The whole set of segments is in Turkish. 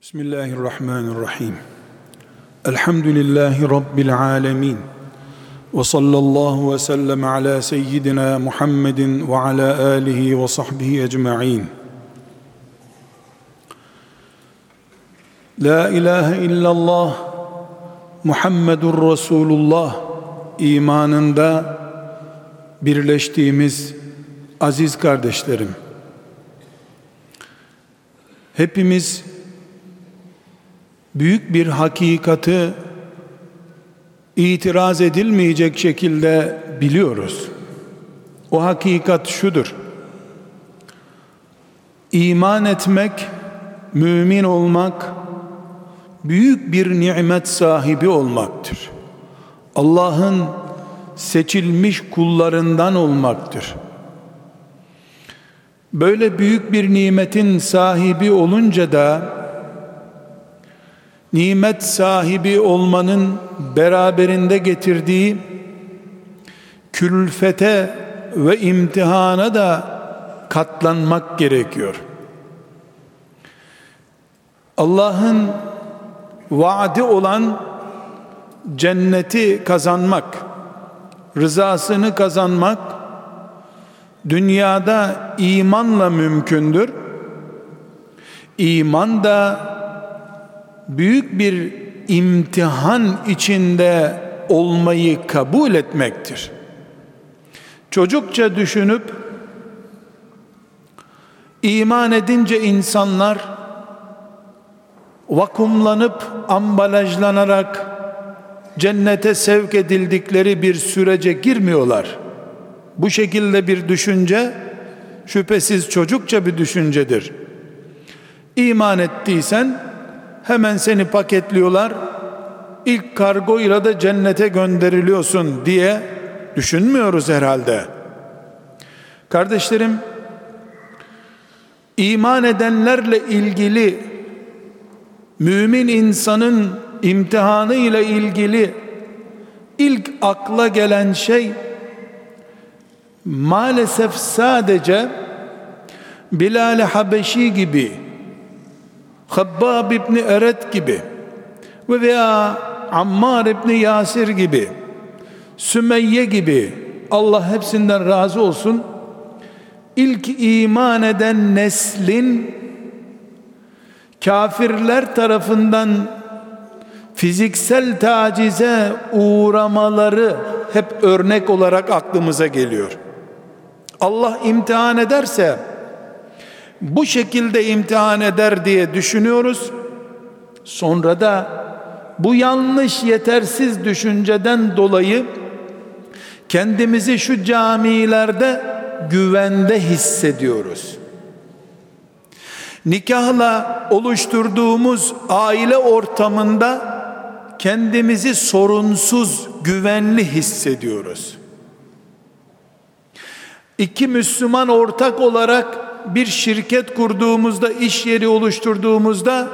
Bismillahirrahmanirrahim. Elhamdülillahi Rabbil alemin. Ve sallallahu ve sellem ala seyyidina Muhammedin ve ala alihi ve sahbihi ecma'in. La ilahe illallah Muhammedur Resulullah imanında birleştiğimiz aziz kardeşlerim. Hepimiz büyük bir hakikati itiraz edilmeyecek şekilde biliyoruz. O hakikat şudur. İman etmek, mümin olmak, büyük bir nimet sahibi olmaktır. Allah'ın seçilmiş kullarından olmaktır. Böyle büyük bir nimetin sahibi olunca da nimet sahibi olmanın beraberinde getirdiği külfete ve imtihana da katlanmak gerekiyor. Allah'ın vaadi olan cenneti kazanmak, rızasını kazanmak dünyada imanla mümkündür. İman da büyük bir imtihan içinde olmayı kabul etmektir. Çocukça düşünüp iman edince insanlar vakumlanıp ambalajlanarak cennete sevk edildikleri bir sürece girmiyorlar. Bu şekilde bir düşünce şüphesiz çocukça bir düşüncedir. İman ettiysen hemen seni paketliyorlar. İlk kargoyla da cennete gönderiliyorsun diye düşünmüyoruz herhalde. Kardeşlerim iman edenlerle ilgili mümin insanın imtihanı ile ilgili ilk akla gelen şey maalesef sadece Bilal-i Habeşi gibi Habbab İbni Eret gibi ve veya Ammar İbni Yasir gibi Sümeyye gibi Allah hepsinden razı olsun ilk iman eden neslin kafirler tarafından fiziksel tacize uğramaları hep örnek olarak aklımıza geliyor. Allah imtihan ederse bu şekilde imtihan eder diye düşünüyoruz. Sonra da bu yanlış yetersiz düşünceden dolayı kendimizi şu camilerde güvende hissediyoruz. Nikahla oluşturduğumuz aile ortamında kendimizi sorunsuz, güvenli hissediyoruz. İki Müslüman ortak olarak bir şirket kurduğumuzda, iş yeri oluşturduğumuzda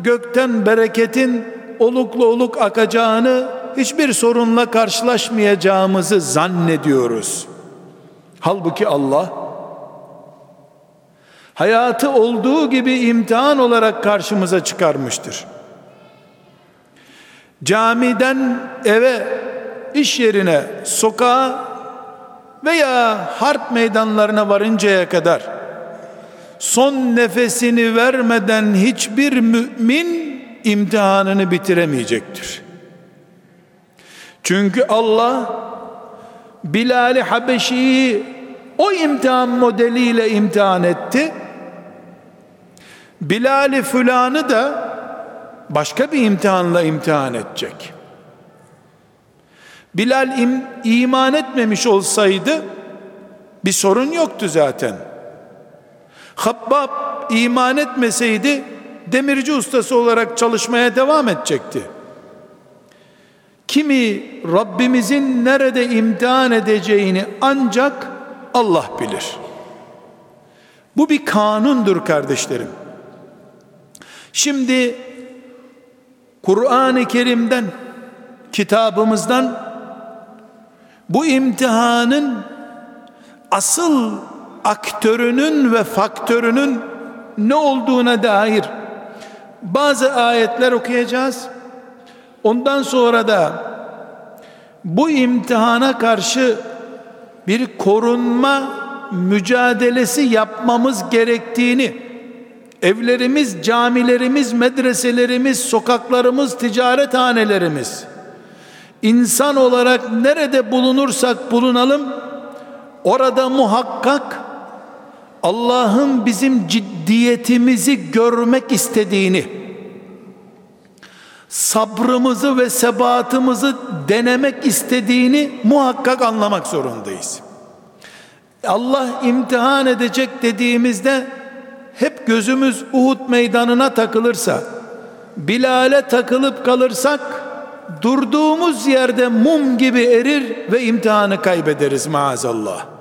gökten bereketin oluklu oluk akacağını, hiçbir sorunla karşılaşmayacağımızı zannediyoruz. Halbuki Allah hayatı olduğu gibi imtihan olarak karşımıza çıkarmıştır. Camiden eve, iş yerine, sokağa veya harp meydanlarına varıncaya kadar son nefesini vermeden hiçbir mümin imtihanını bitiremeyecektir. Çünkü Allah Bilal-i Habeşi'yi o imtihan modeliyle imtihan etti. Bilal-i Fulan'ı da başka bir imtihanla imtihan edecek. Bilal im, iman etmemiş olsaydı bir sorun yoktu zaten. Habbab iman etmeseydi demirci ustası olarak çalışmaya devam edecekti. Kimi Rabbimizin nerede imtihan edeceğini ancak Allah bilir. Bu bir kanundur kardeşlerim. Şimdi Kur'an-ı Kerim'den kitabımızdan bu imtihanın asıl aktörünün ve faktörünün ne olduğuna dair bazı ayetler okuyacağız. Ondan sonra da bu imtihana karşı bir korunma mücadelesi yapmamız gerektiğini evlerimiz, camilerimiz, medreselerimiz, sokaklarımız, ticarethanelerimiz insan olarak nerede bulunursak bulunalım orada muhakkak Allah'ın bizim ciddiyetimizi görmek istediğini sabrımızı ve sebatımızı denemek istediğini muhakkak anlamak zorundayız. Allah imtihan edecek dediğimizde hep gözümüz Uhud meydanına takılırsa, Bilal'e takılıp kalırsak durduğumuz yerde mum gibi erir ve imtihanı kaybederiz maazallah.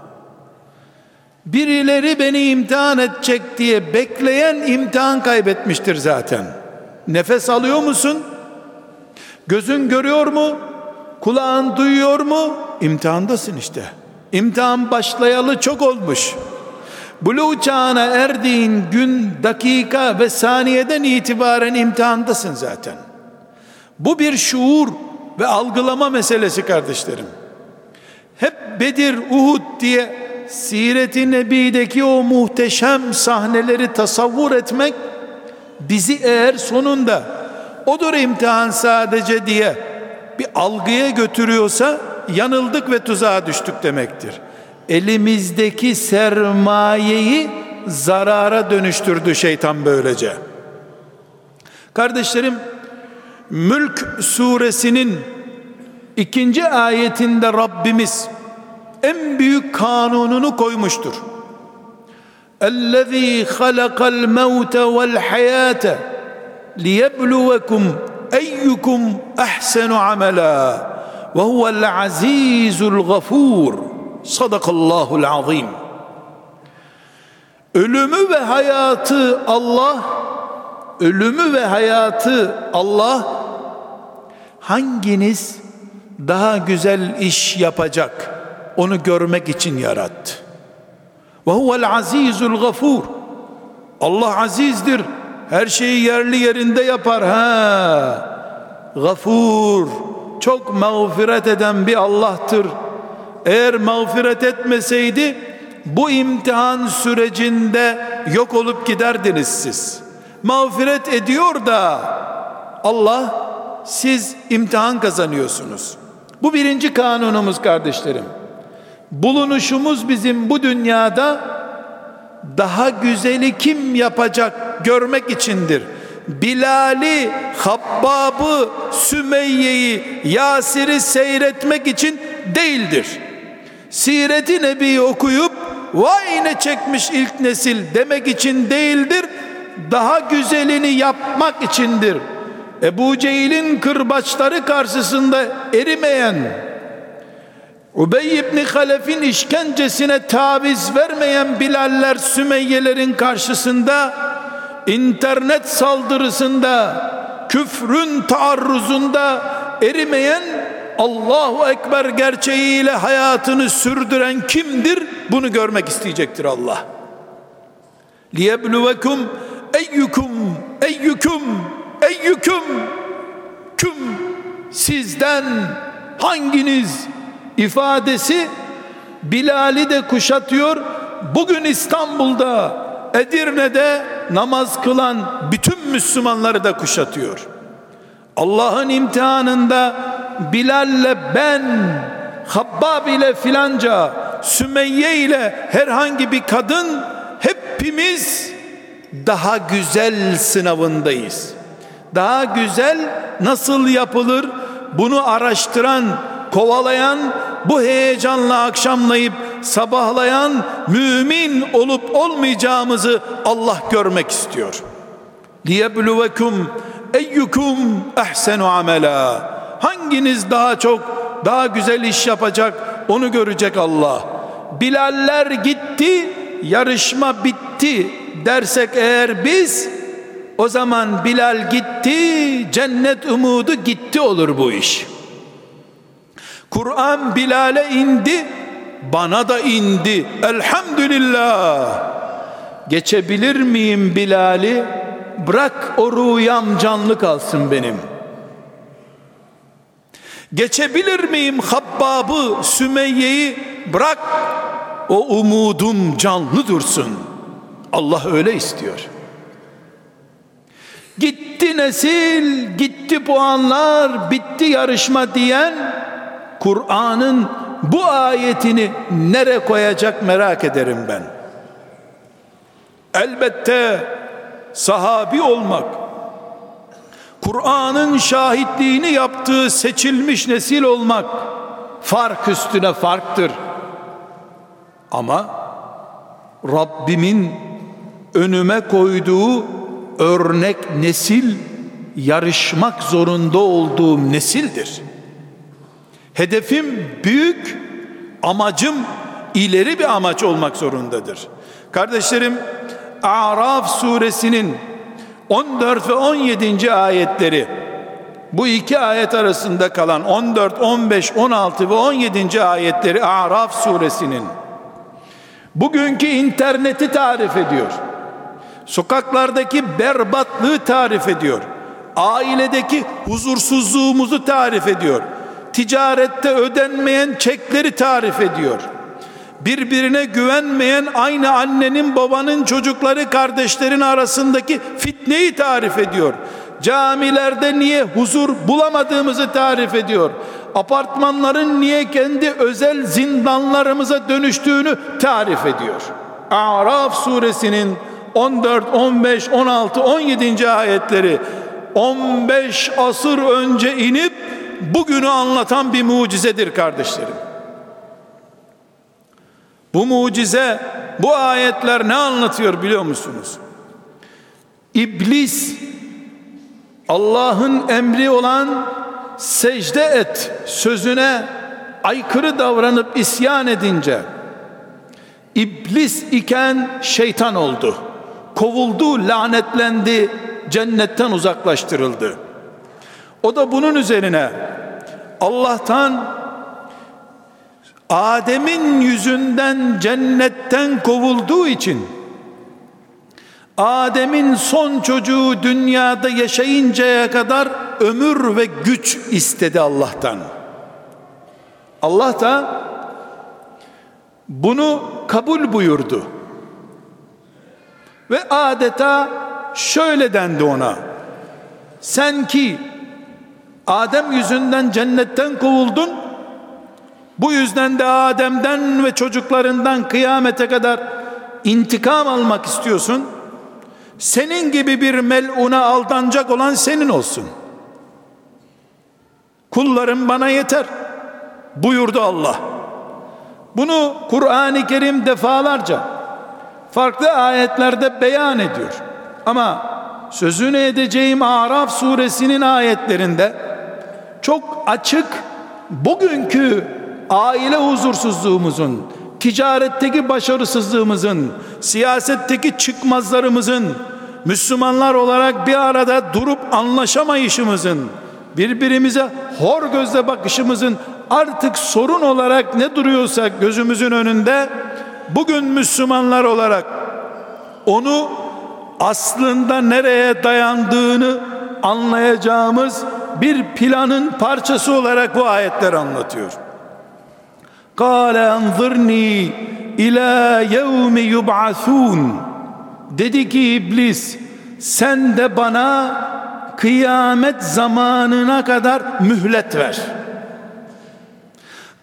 Birileri beni imtihan edecek diye bekleyen imtihan kaybetmiştir zaten. Nefes alıyor musun? Gözün görüyor mu? Kulağın duyuyor mu? İmtihandasın işte. İmtihan başlayalı çok olmuş. Buluğ çağına erdiğin gün, dakika ve saniyeden itibaren imtihandasın zaten. Bu bir şuur ve algılama meselesi kardeşlerim. Hep Bedir, Uhud diye Siret-i Nebi'deki o muhteşem sahneleri tasavvur etmek bizi eğer sonunda odur imtihan sadece diye bir algıya götürüyorsa yanıldık ve tuzağa düştük demektir. Elimizdeki sermayeyi zarara dönüştürdü şeytan böylece. Kardeşlerim Mülk suresinin ikinci ayetinde Rabbimiz en büyük kanununu koymuştur. اَلَّذ۪ي خَلَقَ الْمَوْتَ وَالْحَيَاةَ لِيَبْلُوَكُمْ اَيُّكُمْ اَحْسَنُ عَمَلًا وَهُوَ الْعَز۪يزُ الْغَفُورُ Sadakallahul azim. Ölümü ve hayatı Allah ölümü ve hayatı Allah hanginiz daha güzel iş yapacak Onu görmek için yarattı. Ve huvel azizul gafur. Allah azizdir. Her şeyi yerli yerinde yapar. Ha. Gafur. Çok mağfiret eden bir Allah'tır. Eğer mağfiret etmeseydi bu imtihan sürecinde yok olup giderdiniz siz. Mağfiret ediyor da Allah siz imtihan kazanıyorsunuz. Bu birinci kanunumuz kardeşlerim. Bulunuşumuz bizim bu dünyada daha güzeli kim yapacak görmek içindir. Bilal'i, Habbab'ı, Sümeyye'yi, Yasir'i seyretmek için değildir. Siret-i Nebi'yi okuyup vay ne çekmiş ilk nesil demek için değildir. Daha güzelini yapmak içindir. Ebu Cehil'in kırbaçları karşısında erimeyen, Ubey ibn Halef'in işkencesine taviz vermeyen Bilaller Sümeyyelerin karşısında internet saldırısında küfrün taarruzunda erimeyen Allahu Ekber gerçeğiyle hayatını sürdüren kimdir? Bunu görmek isteyecektir Allah. Liyebluvekum eyyukum eyyukum eyyukum küm sizden hanginiz ifadesi Bilal'i de kuşatıyor. Bugün İstanbul'da Edirne'de namaz kılan bütün Müslümanları da kuşatıyor. Allah'ın imtihanında Bilal'le ben, Habbab ile filanca, Sümeyye ile herhangi bir kadın hepimiz daha güzel sınavındayız. Daha güzel nasıl yapılır bunu araştıran, kovalayan, bu heyecanla akşamlayıp sabahlayan mümin olup olmayacağımızı Allah görmek istiyor. Liyebluvekum eyyukum ehsenu amela. Hanginiz daha çok daha güzel iş yapacak onu görecek Allah. Bilaller gitti, yarışma bitti dersek eğer biz o zaman Bilal gitti, cennet umudu gitti olur bu iş. Kur'an Bilal'e indi, bana da indi. Elhamdülillah. Geçebilir miyim Bilal'i? bırak o rüyam canlı kalsın benim. Geçebilir miyim Habbab'ı, Sümeyye'yi bırak o umudum canlı dursun. Allah öyle istiyor. Gitti nesil, gitti puanlar, bitti yarışma diyen Kur'an'ın bu ayetini nere koyacak merak ederim ben. Elbette sahabi olmak, Kur'an'ın şahitliğini yaptığı seçilmiş nesil olmak fark üstüne farktır. Ama Rabbimin önüme koyduğu örnek nesil yarışmak zorunda olduğum nesildir. Hedefim büyük, amacım ileri bir amaç olmak zorundadır. Kardeşlerim, Araf suresinin 14 ve 17. ayetleri bu iki ayet arasında kalan 14, 15, 16 ve 17. ayetleri Araf suresinin bugünkü interneti tarif ediyor. Sokaklardaki berbatlığı tarif ediyor. Ailedeki huzursuzluğumuzu tarif ediyor. Ticarette ödenmeyen çekleri tarif ediyor. Birbirine güvenmeyen aynı annenin babanın çocukları kardeşlerin arasındaki fitneyi tarif ediyor. Camilerde niye huzur bulamadığımızı tarif ediyor. Apartmanların niye kendi özel zindanlarımıza dönüştüğünü tarif ediyor. Araf suresinin 14, 15, 16, 17. ayetleri 15 asır önce inip bugünü anlatan bir mucizedir kardeşlerim. Bu mucize, bu ayetler ne anlatıyor biliyor musunuz? İblis Allah'ın emri olan secde et sözüne aykırı davranıp isyan edince iblis iken şeytan oldu. Kovuldu, lanetlendi, cennetten uzaklaştırıldı. O da bunun üzerine Allah'tan Adem'in yüzünden cennetten kovulduğu için Adem'in son çocuğu dünyada yaşayıncaya kadar ömür ve güç istedi Allah'tan. Allah da bunu kabul buyurdu. Ve adeta şöyle dendi ona. Sen ki Adem yüzünden cennetten kovuldun. Bu yüzden de Adem'den ve çocuklarından kıyamete kadar intikam almak istiyorsun. Senin gibi bir meluna aldanacak olan senin olsun. Kullarım bana yeter buyurdu Allah. Bunu Kur'an-ı Kerim defalarca farklı ayetlerde beyan ediyor. Ama sözünü edeceğim Araf suresinin ayetlerinde çok açık bugünkü aile huzursuzluğumuzun, ticaretteki başarısızlığımızın, siyasetteki çıkmazlarımızın, Müslümanlar olarak bir arada durup anlaşamayışımızın, birbirimize hor gözle bakışımızın artık sorun olarak ne duruyorsa gözümüzün önünde bugün Müslümanlar olarak onu aslında nereye dayandığını anlayacağımız bir planın parçası olarak bu ayetler anlatıyor. Kale anzırni ila yevmi yub'athun dedi ki iblis sen de bana kıyamet zamanına kadar mühlet ver.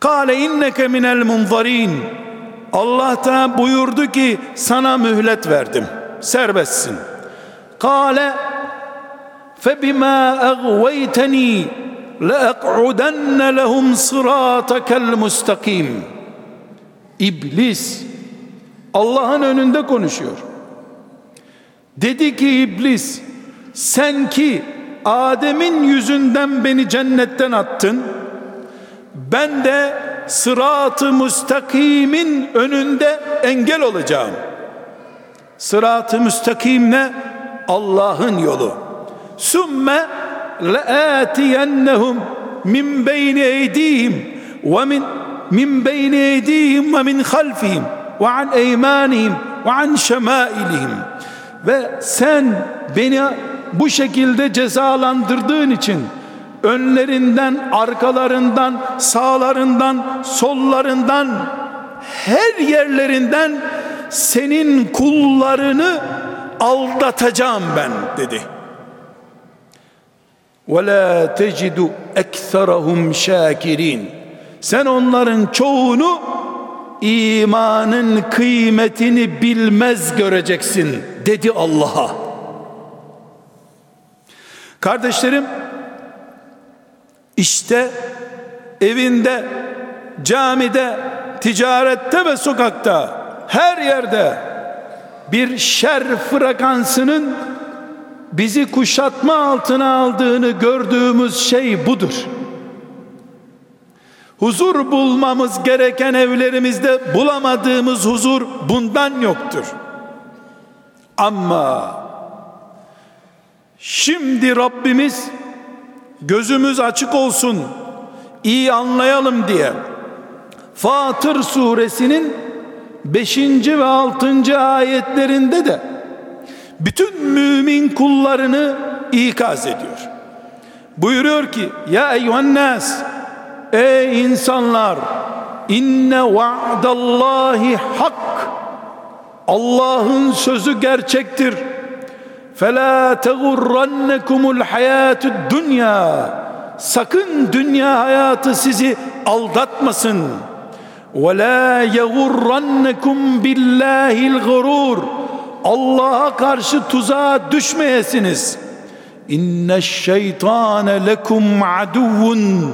Kale inneke minel munzarin Allah da buyurdu ki sana mühlet verdim. Serbestsin. Kale فبما أغويتني لأقعدن لهم صراطك المستقيم İblis Allah'ın önünde konuşuyor. Dedi ki iblis sen ki Adem'in yüzünden beni cennetten attın ben de sırat-ı müstakimin önünde engel olacağım. Sırat-ı müstakim ne? Allah'ın yolu. Sümme le'atiyennehum min beyni eydihim ve min min beyni eydihim ve min halfihim ve an eymanihim ve an şemailihim ve sen beni bu şekilde cezalandırdığın için önlerinden, arkalarından, sağlarından, sollarından, her yerlerinden senin kullarını aldatacağım ben dedi. وَلَا تَجِدُ اَكْثَرَهُمْ شَاكِرِينَ Sen onların çoğunu imanın kıymetini bilmez göreceksin dedi Allah'a. Kardeşlerim işte evinde, camide, ticarette ve sokakta her yerde bir şer frekansının bizi kuşatma altına aldığını gördüğümüz şey budur. Huzur bulmamız gereken evlerimizde bulamadığımız huzur bundan yoktur. Ama şimdi Rabbimiz gözümüz açık olsun, iyi anlayalım diye Fatır suresinin 5. ve 6. ayetlerinde de bütün mümin kullarını ikaz ediyor. Buyuruyor ki ya eyyühen ey insanlar inne va'dallahi hak Allah'ın sözü gerçektir. Fela tegurrannekumul hayatud dünya. Sakın dünya hayatı sizi aldatmasın. Ve la yegurrannekum billahil gurur. Allah'a karşı tuzağa düşmeyesiniz. İnne şeytane lekum aduvun.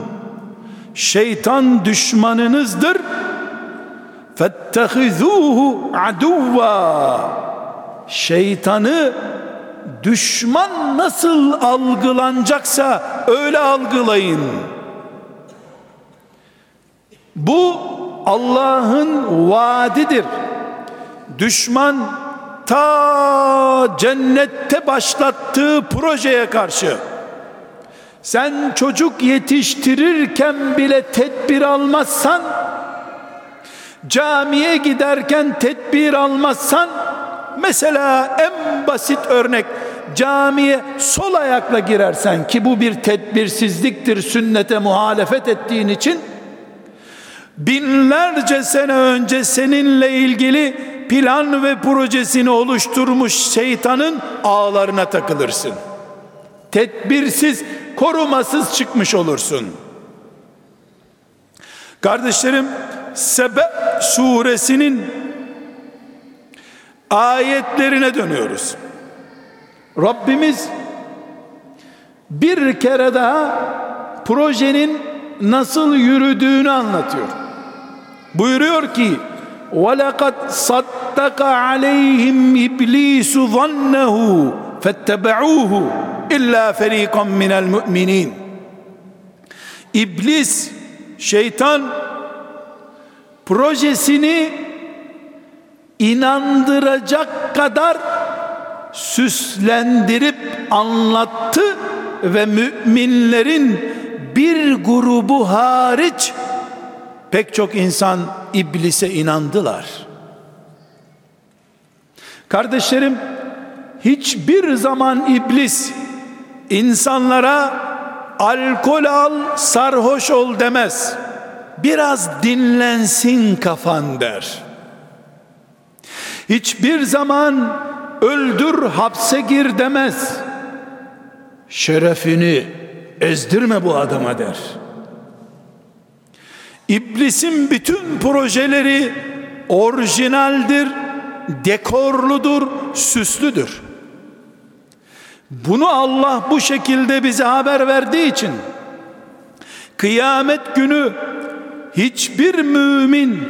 Şeytan düşmanınızdır. Fettehizuhu aduvva. Şeytanı düşman nasıl algılanacaksa öyle algılayın. Bu Allah'ın vaadidir. Düşman ta cennette başlattığı projeye karşı. Sen çocuk yetiştirirken bile tedbir almazsan camiye giderken tedbir almazsan mesela en basit örnek camiye sol ayakla girersen ki bu bir tedbirsizliktir sünnete muhalefet ettiğin için binlerce sene önce seninle ilgili plan ve projesini oluşturmuş şeytanın ağlarına takılırsın. Tedbirsiz, korumasız çıkmış olursun. Kardeşlerim, Sebe suresinin ayetlerine dönüyoruz. Rabbimiz bir kere daha projenin nasıl yürüdüğünü anlatıyor. Buyuruyor ki وَلَقَدْ صَدَّقَ عَلَيْهِمْ إِبْلِيسُ ظَنَّهُ فَاتَّبَعُوهُ إِلَّا فَر۪يقًا مِنَ الْمُؤْمِنِينَ İblis, şeytan projesini inandıracak kadar süslendirip anlattı ve müminlerin bir grubu hariç pek çok insan iblise inandılar. Kardeşlerim hiçbir zaman iblis insanlara alkol al sarhoş ol demez. Biraz dinlensin kafan der. Hiçbir zaman öldür hapse gir demez. Şerefini ezdirme bu adama der. İblisin bütün projeleri orijinaldir, dekorludur, süslüdür. Bunu Allah bu şekilde bize haber verdiği için kıyamet günü hiçbir mümin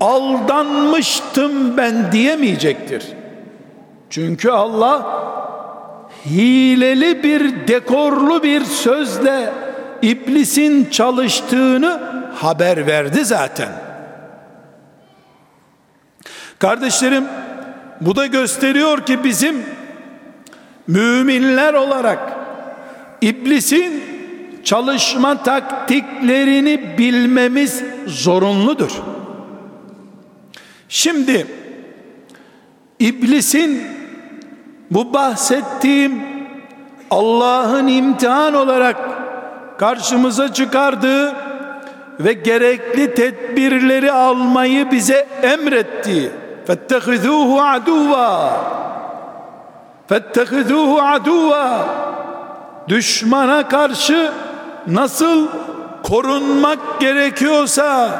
aldanmıştım ben diyemeyecektir. Çünkü Allah hileli bir dekorlu bir sözle iblisin çalıştığını haber verdi zaten. Kardeşlerim bu da gösteriyor ki bizim müminler olarak iblisin çalışma taktiklerini bilmemiz zorunludur. Şimdi iblisin bu bahsettiğim Allah'ın imtihan olarak karşımıza çıkardığı ve gerekli tedbirleri almayı bize emretti. Fettehizuhu aduva. Fettehizuhu aduva. Düşmana karşı nasıl korunmak gerekiyorsa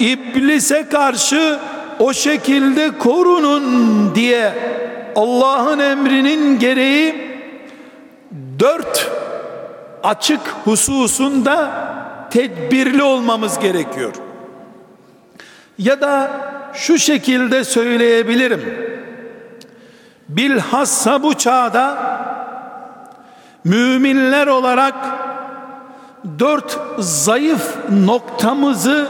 iblise karşı o şekilde korunun diye Allah'ın emrinin gereği dört açık hususunda tedbirli olmamız gerekiyor. Ya da şu şekilde söyleyebilirim. Bilhassa bu çağda müminler olarak dört zayıf noktamızı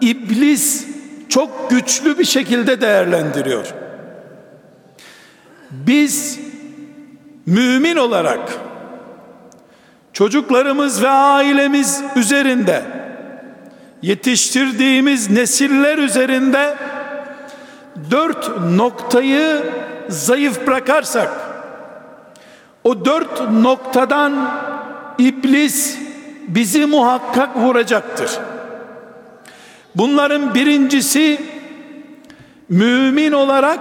iblis çok güçlü bir şekilde değerlendiriyor. Biz mümin olarak çocuklarımız ve ailemiz üzerinde yetiştirdiğimiz nesiller üzerinde dört noktayı zayıf bırakarsak o dört noktadan iblis bizi muhakkak vuracaktır. Bunların birincisi mümin olarak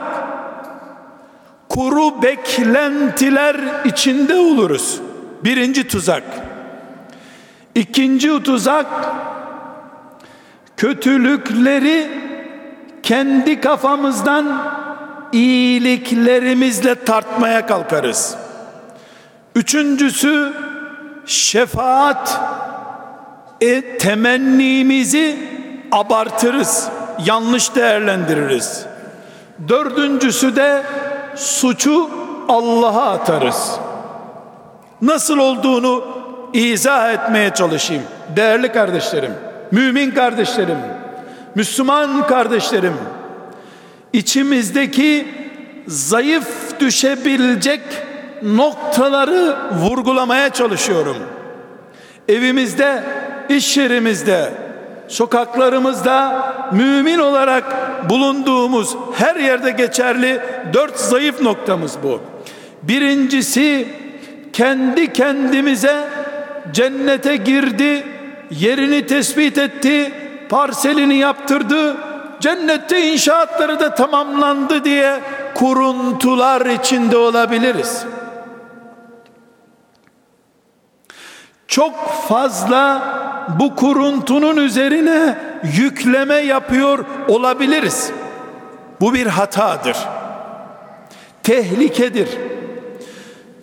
kuru beklentiler içinde oluruz. Birinci tuzak. İkinci tuzak kötülükleri kendi kafamızdan iyiliklerimizle tartmaya kalkarız. Üçüncüsü şefaat e, temennimizi abartırız, yanlış değerlendiririz. Dördüncüsü de suçu Allah'a atarız. Nasıl olduğunu izah etmeye çalışayım. Değerli kardeşlerim, mümin kardeşlerim, Müslüman kardeşlerim, içimizdeki zayıf düşebilecek noktaları vurgulamaya çalışıyorum. Evimizde, iş yerimizde, sokaklarımızda mümin olarak bulunduğumuz her yerde geçerli dört zayıf noktamız bu. Birincisi kendi kendimize cennete girdi, yerini tespit etti, parselini yaptırdı, cennette inşaatları da tamamlandı diye kuruntular içinde olabiliriz. Çok fazla bu kuruntunun üzerine yükleme yapıyor olabiliriz. Bu bir hatadır. Tehlikedir.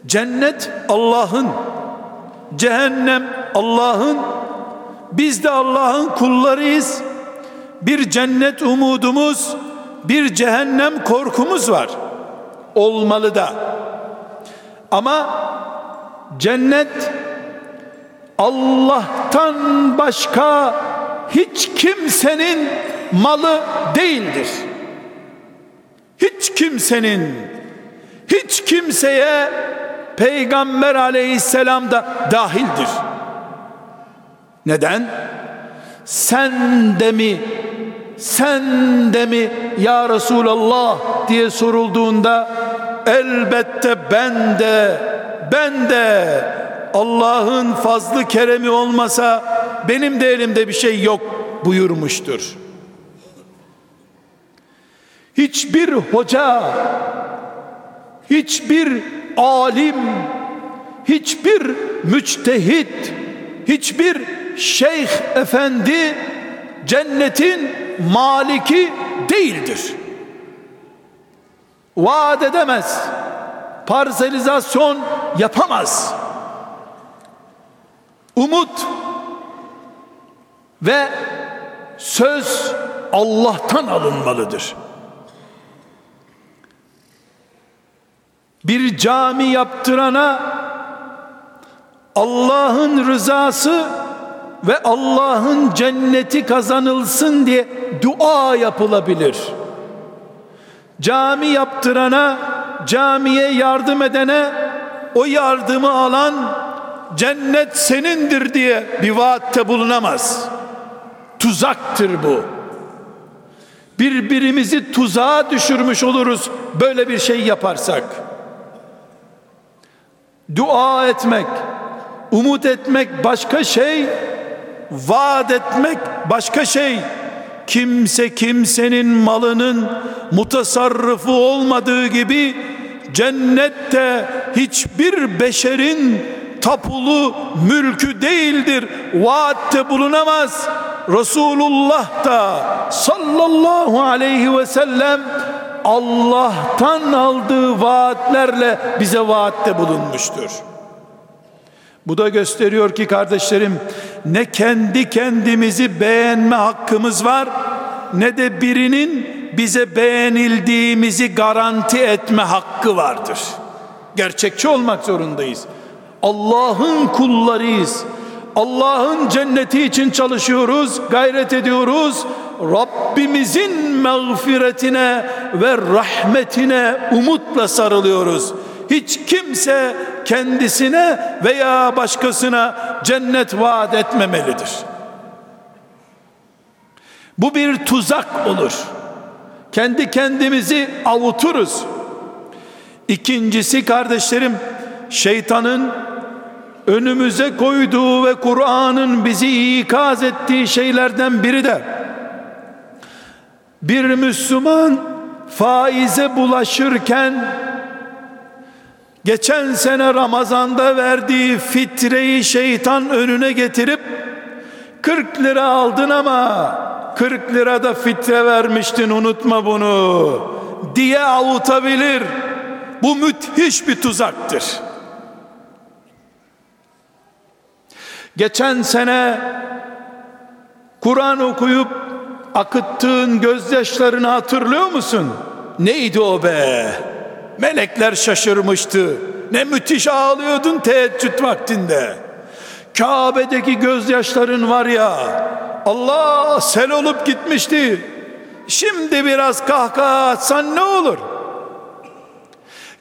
Cennet Allah'ın, cehennem Allah'ın, biz de Allah'ın kullarıyız. Bir cennet umudumuz, bir cehennem korkumuz var. Olmalı da. Ama cennet Allah'tan başka hiç kimsenin malı değildir. Hiç kimsenin hiç kimseye Peygamber aleyhisselam da dahildir. Neden? Sen de mi sen de mi ya Resulallah diye sorulduğunda elbette ben de ben de Allah'ın fazlı keremi olmasa benim de elimde bir şey yok buyurmuştur. Hiçbir hoca, hiçbir alim, hiçbir müçtehit, hiçbir şeyh efendi cennetin maliki değildir. Vaat edemez. Parselizasyon yapamaz. Umut ve söz Allah'tan alınmalıdır. Bir cami yaptırana Allah'ın rızası ve Allah'ın cenneti kazanılsın diye dua yapılabilir. Cami yaptırana, camiye yardım edene o yardımı alan cennet senindir diye bir vaatte bulunamaz. Tuzaktır bu. Birbirimizi tuzağa düşürmüş oluruz böyle bir şey yaparsak. Dua etmek, umut etmek başka şey, vaat etmek başka şey. Kimse kimsenin malının mutasarrıfı olmadığı gibi cennette hiçbir beşerin tapulu mülkü değildir. Vaatte bulunamaz. Resulullah da sallallahu aleyhi ve sellem Allah'tan aldığı vaatlerle bize vaatte bulunmuştur. Bu da gösteriyor ki kardeşlerim ne kendi kendimizi beğenme hakkımız var ne de birinin bize beğenildiğimizi garanti etme hakkı vardır. Gerçekçi olmak zorundayız. Allah'ın kullarıyız. Allah'ın cenneti için çalışıyoruz, gayret ediyoruz. Rabbimizin mağfiretine ve rahmetine umutla sarılıyoruz. Hiç kimse kendisine veya başkasına cennet vaat etmemelidir. Bu bir tuzak olur. Kendi kendimizi avuturuz. İkincisi kardeşlerim şeytanın önümüze koyduğu ve Kur'an'ın bizi ikaz ettiği şeylerden biri de bir Müslüman faize bulaşırken geçen sene Ramazan'da verdiği fitreyi şeytan önüne getirip 40 lira aldın ama 40 lirada fitre vermiştin unutma bunu diye avutabilir. Bu müthiş bir tuzaktır. Geçen sene Kur'an okuyup akıttığın gözyaşlarını hatırlıyor musun? Neydi o be? Melekler şaşırmıştı. Ne müthiş ağlıyordun teheccüd vaktinde. Kabe'deki gözyaşların var ya Allah sel olup gitmişti. Şimdi biraz kahkaha atsan ne olur?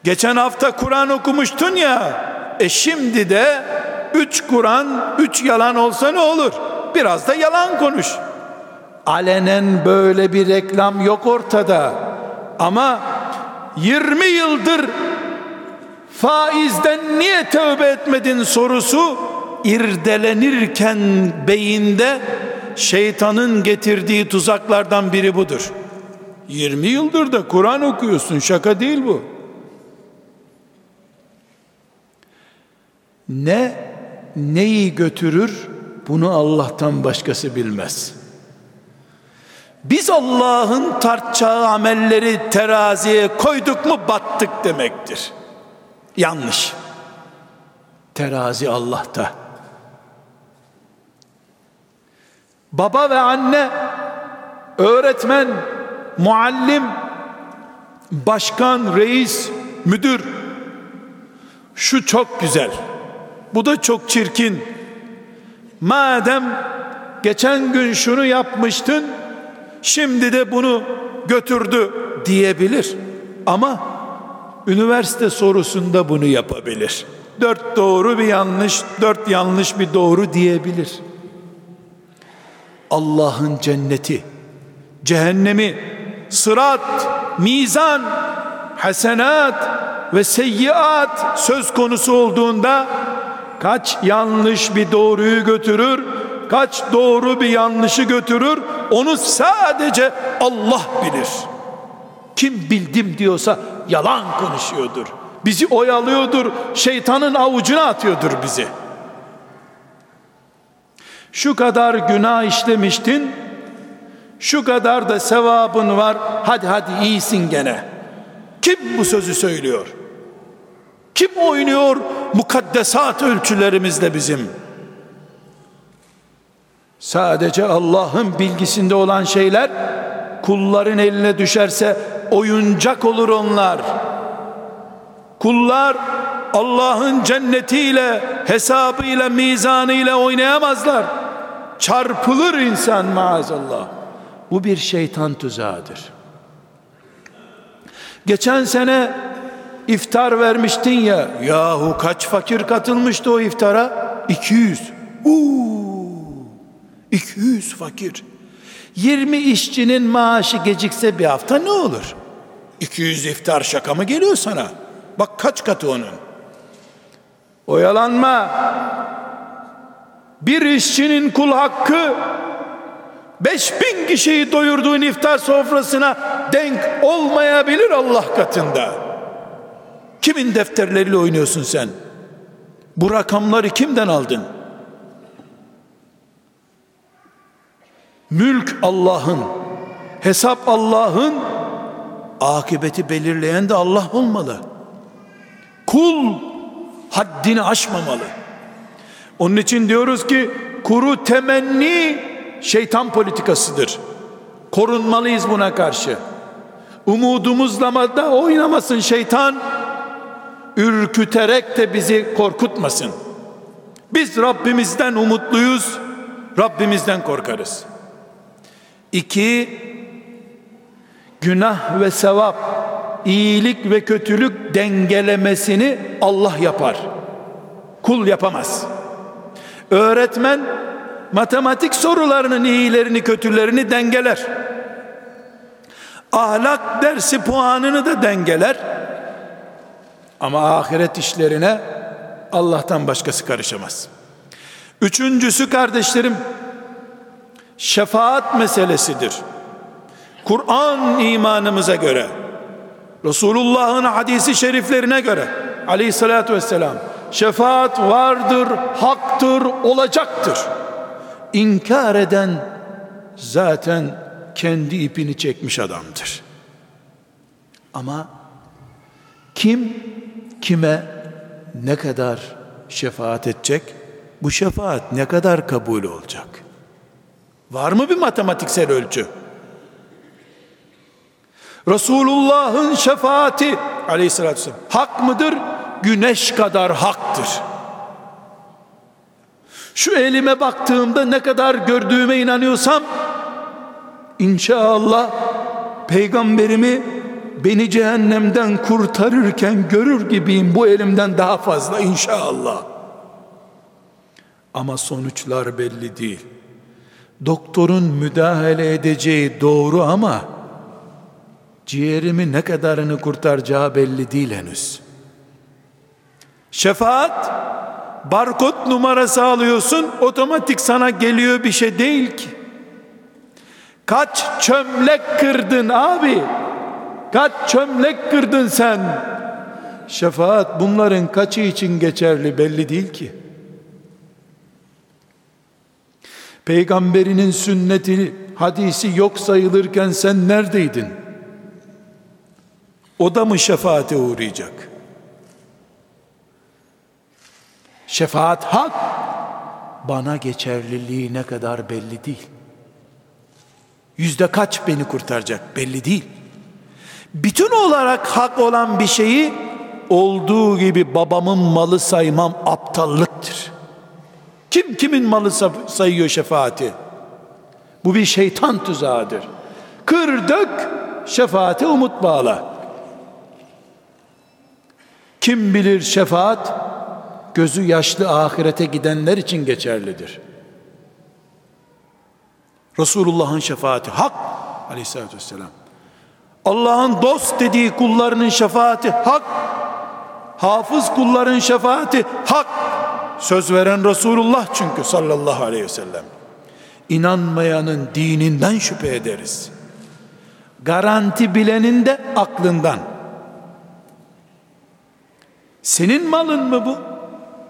Geçen hafta Kur'an okumuştun ya. E şimdi de üç Kur'an, üç yalan olsa ne olur? Biraz da yalan konuş. Alenen böyle bir reklam yok ortada. Ama 20 yıldır faizden niye tövbe etmedin sorusu irdelenirken beyinde şeytanın getirdiği tuzaklardan biri budur. 20 yıldır da Kur'an okuyorsun şaka değil bu. Ne neyi götürür bunu Allah'tan başkası bilmez. Biz Allah'ın tartacağı amelleri teraziye koyduk mu battık demektir. Yanlış. Terazi Allah'ta. Baba ve anne, öğretmen, muallim, başkan, reis, müdür. Şu çok güzel. Bu da çok çirkin. Madem geçen gün şunu yapmıştın, şimdi de bunu götürdü diyebilir. Ama üniversite sorusunda bunu yapabilir. Dört doğru bir yanlış, dört yanlış bir doğru diyebilir. Allah'ın cenneti, cehennemi, sırat, mizan, hasenat ve seyyiat söz konusu olduğunda kaç yanlış bir doğruyu götürür, kaç doğru bir yanlışı götürür, onu sadece Allah bilir. Kim bildim diyorsa yalan konuşuyordur. Bizi oyalıyordur, şeytanın avucuna atıyordur bizi. Şu kadar günah işlemiştin, şu kadar da sevabın var, hadi hadi iyisin gene. Kim bu sözü söylüyor? Kim oynuyor mukaddesat ölçülerimizle bizim? Sadece Allah'ın bilgisinde olan şeyler kulların eline düşerse oyuncak olur onlar. Kullar Allah'ın cennetiyle, hesabıyla, mizanıyla oynayamazlar. Çarpılır insan maazallah. Bu bir şeytan tuzağıdır. Geçen sene iftar vermiştin ya. Yahu kaç fakir katılmıştı o iftara? 200. Uuu, 200 fakir. 20 işçinin maaşı gecikse bir hafta ne olur? 200 iftar şaka mı geliyor sana? Bak kaç katı onun. Oyalanma. Bir işçinin kul hakkı 5000 kişiyi doyurduğun iftar sofrasına denk olmayabilir Allah katında. Kimin defterleriyle oynuyorsun sen? Bu rakamları kimden aldın? Mülk Allah'ın, hesap Allah'ın, akıbeti belirleyen de Allah olmalı. Kul haddini aşmamalı. Onun için diyoruz ki kuru temenni şeytan politikasıdır. Korunmalıyız buna karşı. Umudumuzla da oynamasın şeytan. Ürküterek de bizi korkutmasın. Biz Rabbimizden umutluyuz. Rabbimizden korkarız. İki, günah ve sevap, iyilik ve kötülük dengelemesini Allah yapar. Kul yapamaz. Öğretmen matematik sorularının iyilerini kötülerini dengeler. Ahlak dersi puanını da dengeler. Ama ahiret işlerine Allah'tan başkası karışamaz. Üçüncüsü kardeşlerim şefaat meselesidir. Kur'an imanımıza göre Resulullah'ın hadisi şeriflerine göre aleyhissalatü vesselam şefaat vardır, haktır, olacaktır. İnkar eden zaten kendi ipini çekmiş adamdır. Ama kim kime ne kadar şefaat edecek? Bu şefaat ne kadar kabul olacak? Var mı bir matematiksel ölçü? Resulullah'ın şefaati aleyhissalatü vesselam hak mıdır? Güneş kadar haktır. Şu elime baktığımda ne kadar gördüğüme inanıyorsam inşallah peygamberimi beni cehennemden kurtarırken görür gibiyim bu elimden daha fazla inşallah. Ama sonuçlar belli değil. Doktorun müdahale edeceği doğru ama ciğerimi ne kadarını kurtaracağı belli değil henüz. Şefaat barkod numarası alıyorsun otomatik sana geliyor bir şey değil ki. Kaç çömlek kırdın abi? Kaç çömlek kırdın sen? Şefaat bunların kaçı için geçerli belli değil ki. Peygamberinin sünneti, hadisi yok sayılırken sen neredeydin? O da mı şefaate uğrayacak? Şefaat hak, bana geçerliliği ne kadar belli değil. Yüzde kaç beni kurtaracak belli değil. Bütün olarak hak olan bir şeyi olduğu gibi babamın malı saymam aptallıktır. Kim kimin malı sayıyor şefaati? Bu bir şeytan tuzağıdır. Kır dök, şefaate umut bağla. Kim bilir şefaat gözü yaşlı ahirete gidenler için geçerlidir. Resulullah'ın şefaati hak aleyhissalatü vesselam. Allah'ın dost dediği kullarının şefaati hak. Hafız kulların şefaati hak. Söz veren Resulullah çünkü sallallahu aleyhi ve sellem. İnanmayanın dininden şüphe ederiz. Garanti bilenin de aklından. Senin malın mı bu?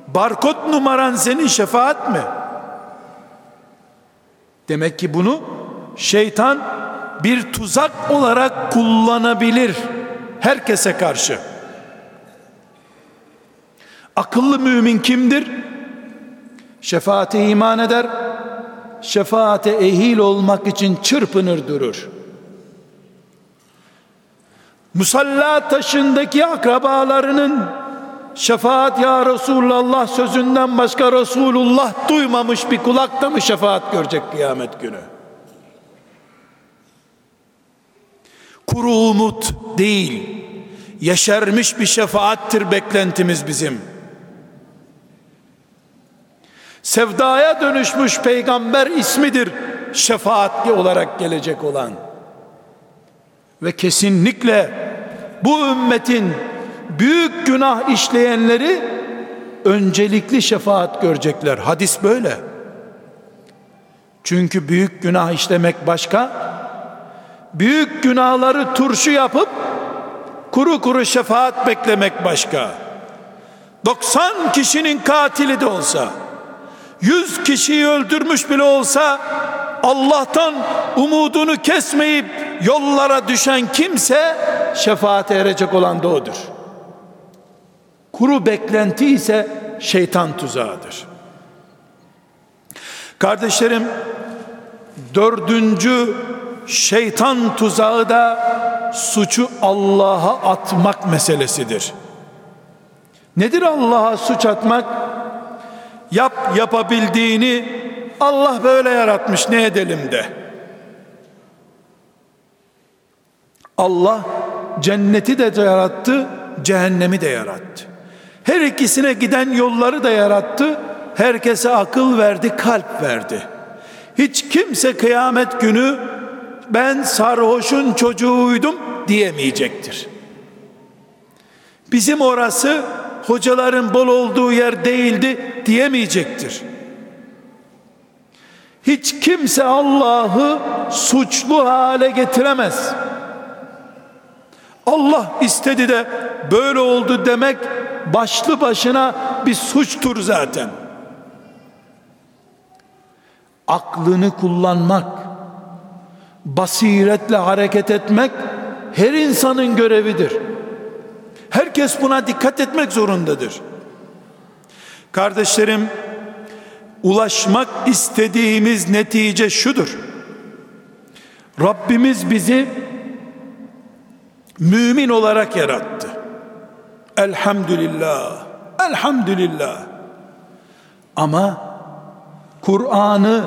Barkod numaran senin şefaat mi? Demek ki bunu şeytan bir tuzak olarak kullanabilir herkese karşı. Akıllı mümin kimdir? Şefaate iman eder, şefaate ehil olmak için çırpınır durur. Musalla taşındaki akrabalarının şefaat ya Resulullah sözünden başka Resulullah duymamış bir kulak da mı şefaat görecek kıyamet günü? Kuru umut değil, yeşermiş bir şefaattir beklentimiz bizim. Sevdaya dönüşmüş peygamber ismidir şefaatli olarak gelecek olan. Ve kesinlikle bu ümmetin büyük günah işleyenleri öncelikli şefaat görecekler. Hadis böyle. Çünkü büyük günah işlemek başka, büyük günahları turşu yapıp kuru kuru şefaat beklemek başka. 90 kişinin katili de olsa, 100 kişiyi öldürmüş bile olsa Allah'tan umudunu kesmeyip yollara düşen kimse şefaate erecek olan da odur. Kuru beklenti ise şeytan tuzağıdır. Kardeşlerim dördüncü şeytan tuzağı da suçu Allah'a atmak meselesidir. Nedir Allah'a suç atmak? Yap yapabildiğini Allah böyle yaratmış ne edelim de. Allah cenneti de yarattı, cehennemi de yarattı. Her ikisine giden yolları da yarattı. Herkese akıl verdi, kalp verdi. Hiç kimse kıyamet günü ben sarhoşun çocuğuydum diyemeyecektir. Bizim orası hocaların bol olduğu yer değildi diyemeyecektir. Hiç kimse Allah'ı suçlu hale getiremez. Allah istedi de böyle oldu demek başlı başına bir suçtur zaten. Aklını kullanmak, basiretle hareket etmek her insanın görevidir. Herkes buna dikkat etmek zorundadır. Kardeşlerim, ulaşmak istediğimiz netice şudur. Rabbimiz bizi mümin olarak yarattı. Elhamdülillah. Elhamdülillah. Ama Kur'an'ı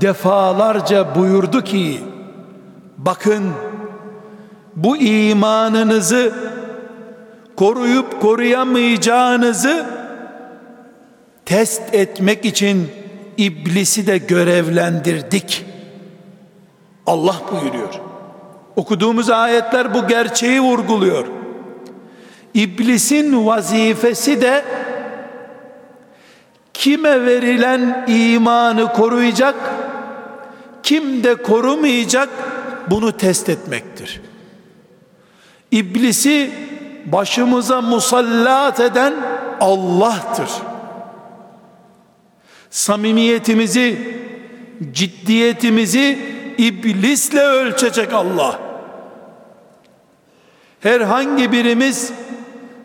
defalarca buyurdu ki bakın bu imanınızı koruyup koruyamayacağınızı test etmek için iblisi de görevlendirdik. Allah buyuruyor. Okuduğumuz ayetler bu gerçeği vurguluyor. İblisin vazifesi de kime verilen imanı koruyacak, kim de korumayacak bunu test etmektir. İblisi başımıza musallat eden Allah'tır. Samimiyetimizi, ciddiyetimizi iblisle ölçecek Allah. Herhangi birimiz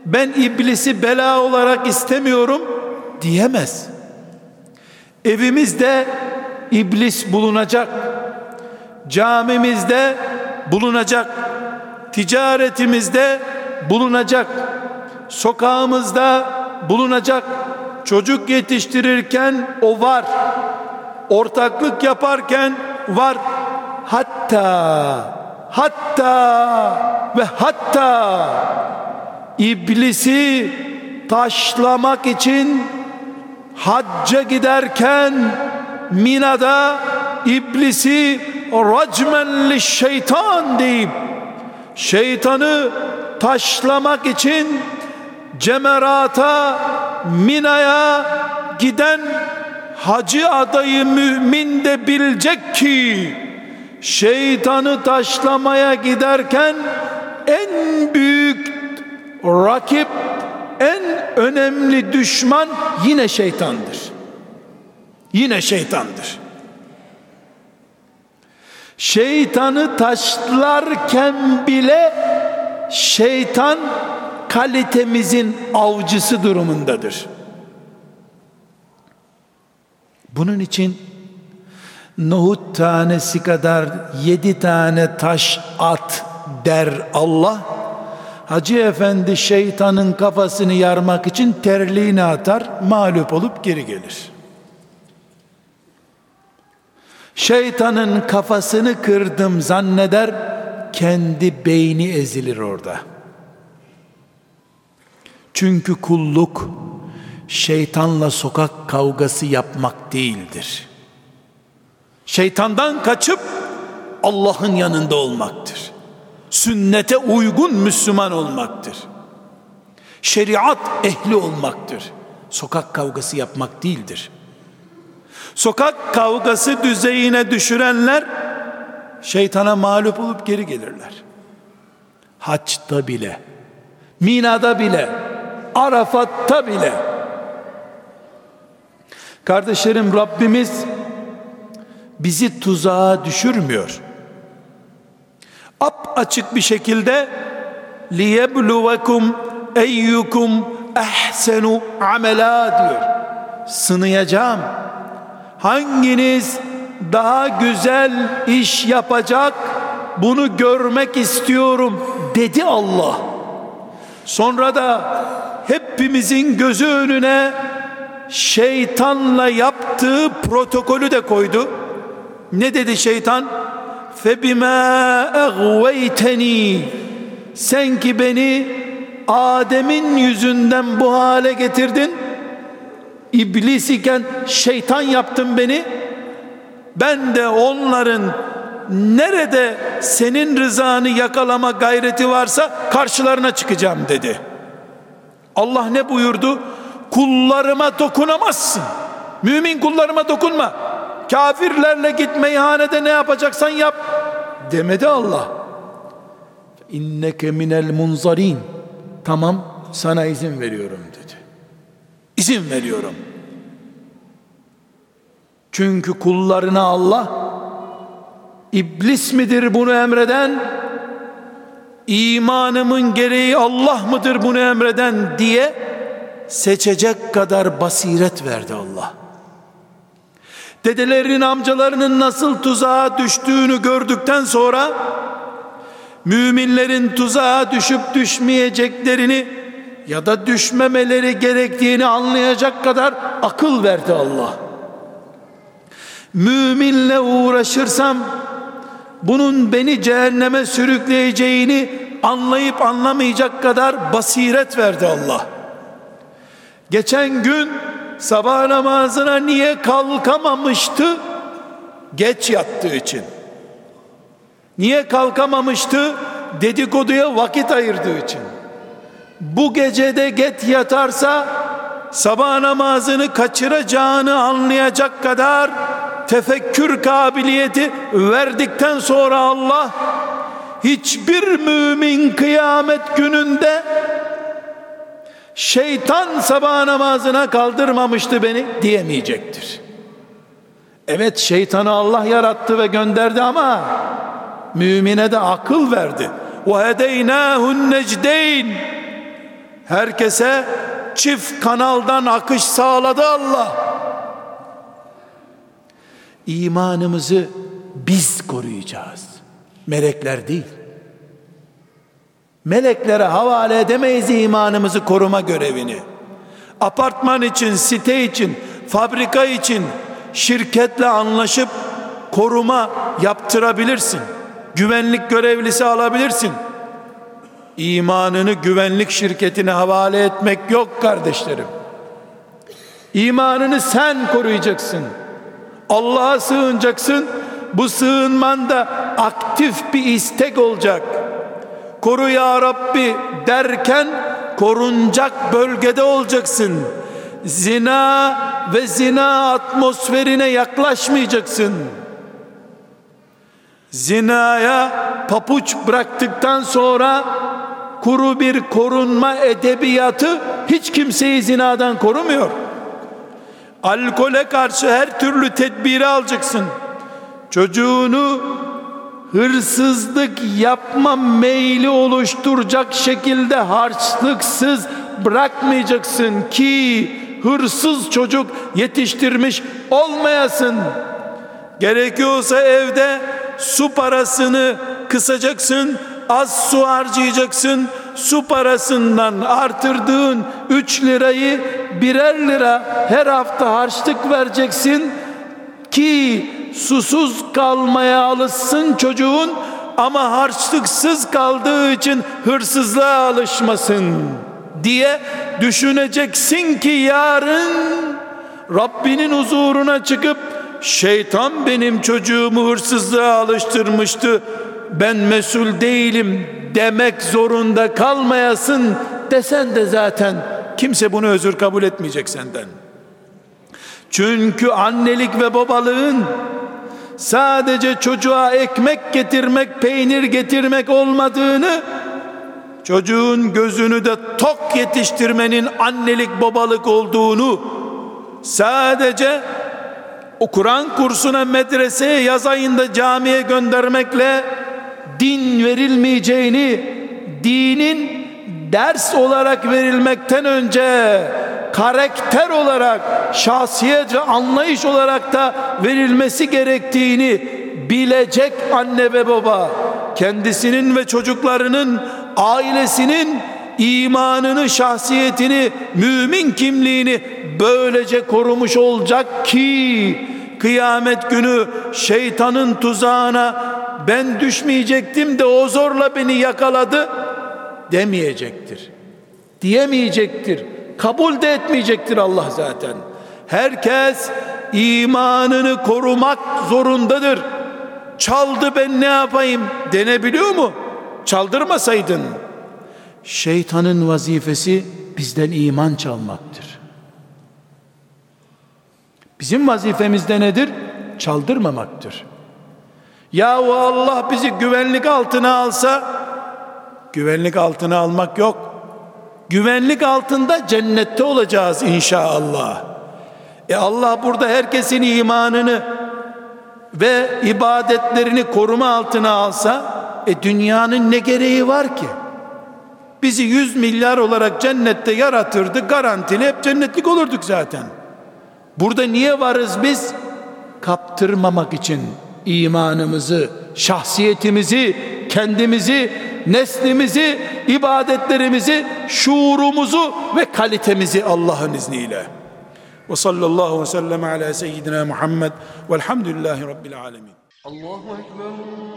ben iblisi bela olarak istemiyorum diyemez. Evimizde iblis bulunacak. Camimizde bulunacak. Ticaretimizde bulunacak. Sokağımızda bulunacak. Çocuk yetiştirirken o var. Ortaklık yaparken var. Hatta hatta ve hatta iblisi taşlamak için hacca giderken Mina'da iblisi racmen şeytan deyip şeytanı taşlamak için cemerata Mina'ya giden hacı adayı mümin de bilecek ki şeytanı taşlamaya giderken en büyük rakip en önemli düşman yine şeytandır. Yine şeytandır. Şeytanı taşlarken bile şeytan kalitemizin avcısı durumundadır. Bunun için nohut tanesi kadar yedi tane taş at der Allah. Hacı efendi şeytanın kafasını yarmak için terliğini atar, mağlup olup geri gelir. Şeytanın kafasını kırdım zanneder, kendi beyni ezilir orada. Çünkü kulluk şeytanla sokak kavgası yapmak değildir. Şeytandan kaçıp Allah'ın yanında olmaktır. Sünnete uygun Müslüman olmaktır. Şeriat ehli olmaktır. Sokak kavgası yapmak değildir. Sokak kavgası düzeyine düşürenler şeytana mağlup olup geri gelirler. Haçta bile, Mina'da bile, Arafat'ta bile. Kardeşlerim Rabbimiz bizi tuzağa düşürmüyor. Ap açık bir şekilde liyebluvekum eyyukum ehsenu amela diyor. Sınayacağım. Hanginiz daha güzel iş yapacak bunu görmek istiyorum dedi Allah. Sonra da hepimizin gözü önüne şeytanla yaptığı protokolü de koydu. Ne dedi şeytan? Febima اغويتني sen ki beni Adem'in yüzünden bu hale getirdin İblis iken şeytan yaptın beni Ben de onların nerede senin rızanı yakalama gayreti varsa karşılarına çıkacağım dedi. Allah ne buyurdu? Kullarıma dokunamazsın. Mümin kullarıma dokunma. Kafirlerle git meyhanede ne yapacaksan yap demedi Allah. İnneke minel munzarin. Tamam sana izin veriyorum dedi. İzin veriyorum çünkü kullarına Allah iblis midir bunu emreden imanımın gereği Allah mıdır bunu emreden diye seçecek kadar basiret verdi Allah dedelerinin amcalarının nasıl tuzağa düştüğünü gördükten sonra müminlerin tuzağa düşüp düşmeyeceklerini ya da düşmemeleri gerektiğini anlayacak kadar akıl verdi Allah. Müminle uğraşırsam bunun beni cehenneme sürükleyeceğini anlayıp anlamayacak kadar basiret verdi Allah. Geçen gün sabah namazına niye kalkamamıştı? Geç yattığı için. Niye kalkamamıştı? Dedikoduya vakit ayırdığı için. Bu gecede get yatarsa sabah namazını kaçıracağını anlayacak kadar tefekkür kabiliyeti verdikten sonra Allah hiçbir mümin kıyamet gününde şeytan sabah namazına kaldırmamıştı beni diyemeyecektir. Evet şeytanı Allah yarattı ve gönderdi ama mümine de akıl verdi. Ve hedeynahu'n necdeyn. Herkese çift kanaldan akış sağladı Allah. İmanımızı biz koruyacağız. Melekler değil. Meleklere havale edemeyiz imanımızı koruma görevini. Apartman için, site için, fabrika için şirketle anlaşıp koruma yaptırabilirsin. Güvenlik görevlisi alabilirsin. İmanını güvenlik şirketine havale etmek yok kardeşlerim. İmanını sen koruyacaksın. Allah'a sığınacaksın. Bu sığınman da aktif bir istek olacak koru ya Rabbi derken korunacak bölgede olacaksın. Zina ve zina atmosferine yaklaşmayacaksın. Zinaya papuç bıraktıktan sonra kuru bir korunma edebiyatı hiç kimseyi zinadan korumuyor. Alkole karşı her türlü tedbiri alacaksın. Çocuğunu hırsızlık yapma meyli oluşturacak şekilde harçlıksız bırakmayacaksın ki hırsız çocuk yetiştirmiş olmayasın. Gerekiyorsa evde su parasını kısacaksın, az su harcayacaksın. Su parasından artırdığın 3 lirayı birer lira her hafta harçlık vereceksin ki susuz kalmaya alışsın çocuğun ama harçlıksız kaldığı için hırsızlığa alışmasın diye düşüneceksin ki yarın Rabbinin huzuruna çıkıp şeytan benim çocuğumu hırsızlığa alıştırmıştı ben mesul değilim demek zorunda kalmayasın desen de zaten kimse bunu özür kabul etmeyecek senden. Çünkü annelik ve babalığın sadece çocuğa ekmek getirmek, peynir getirmek olmadığını çocuğun gözünü de tok yetiştirmenin annelik babalık olduğunu sadece o Kur'an kursuna medreseye yaz ayında camiye göndermekle din verilmeyeceğini dinin ders olarak verilmekten önce karakter olarak şahsiyet ve anlayış olarak da verilmesi gerektiğini bilecek anne ve baba. Kendisinin ve çocuklarının ailesinin imanını, şahsiyetini, mümin kimliğini böylece korumuş olacak ki kıyamet günü şeytanın tuzağına ben düşmeyecektim de o zorla beni yakaladı demeyecektir. Diyemeyecektir. Kabul de etmeyecektir Allah zaten. Herkes imanını korumak zorundadır. Çaldı ben ne yapayım denebiliyor mu? Çaldırmasaydın. Şeytanın vazifesi bizden iman çalmaktır. Bizim vazifemiz de nedir? Çaldırmamaktır. Yahu Allah bizi güvenlik altına alsa güvenlik altına almak yok. Güvenlik altında cennette olacağız inşallah. E Allah burada herkesin imanını ve ibadetlerini koruma altına alsa e dünyanın ne gereği var ki? Bizi yüz milyar olarak cennette yaratırdı garantili hep cennetlik olurduk zaten. Burada niye varız biz? Kaptırmamak için imanımızı, şahsiyetimizi, kendimizi, neslimizi, ibadetlerimizi, şuurumuzu ve kalitemizi Allah'ın izniyle. Ve sallallahu ve sellem ala seyyidina Muhammed velhamdülillahi rabbil alemin. Allahu Ekber.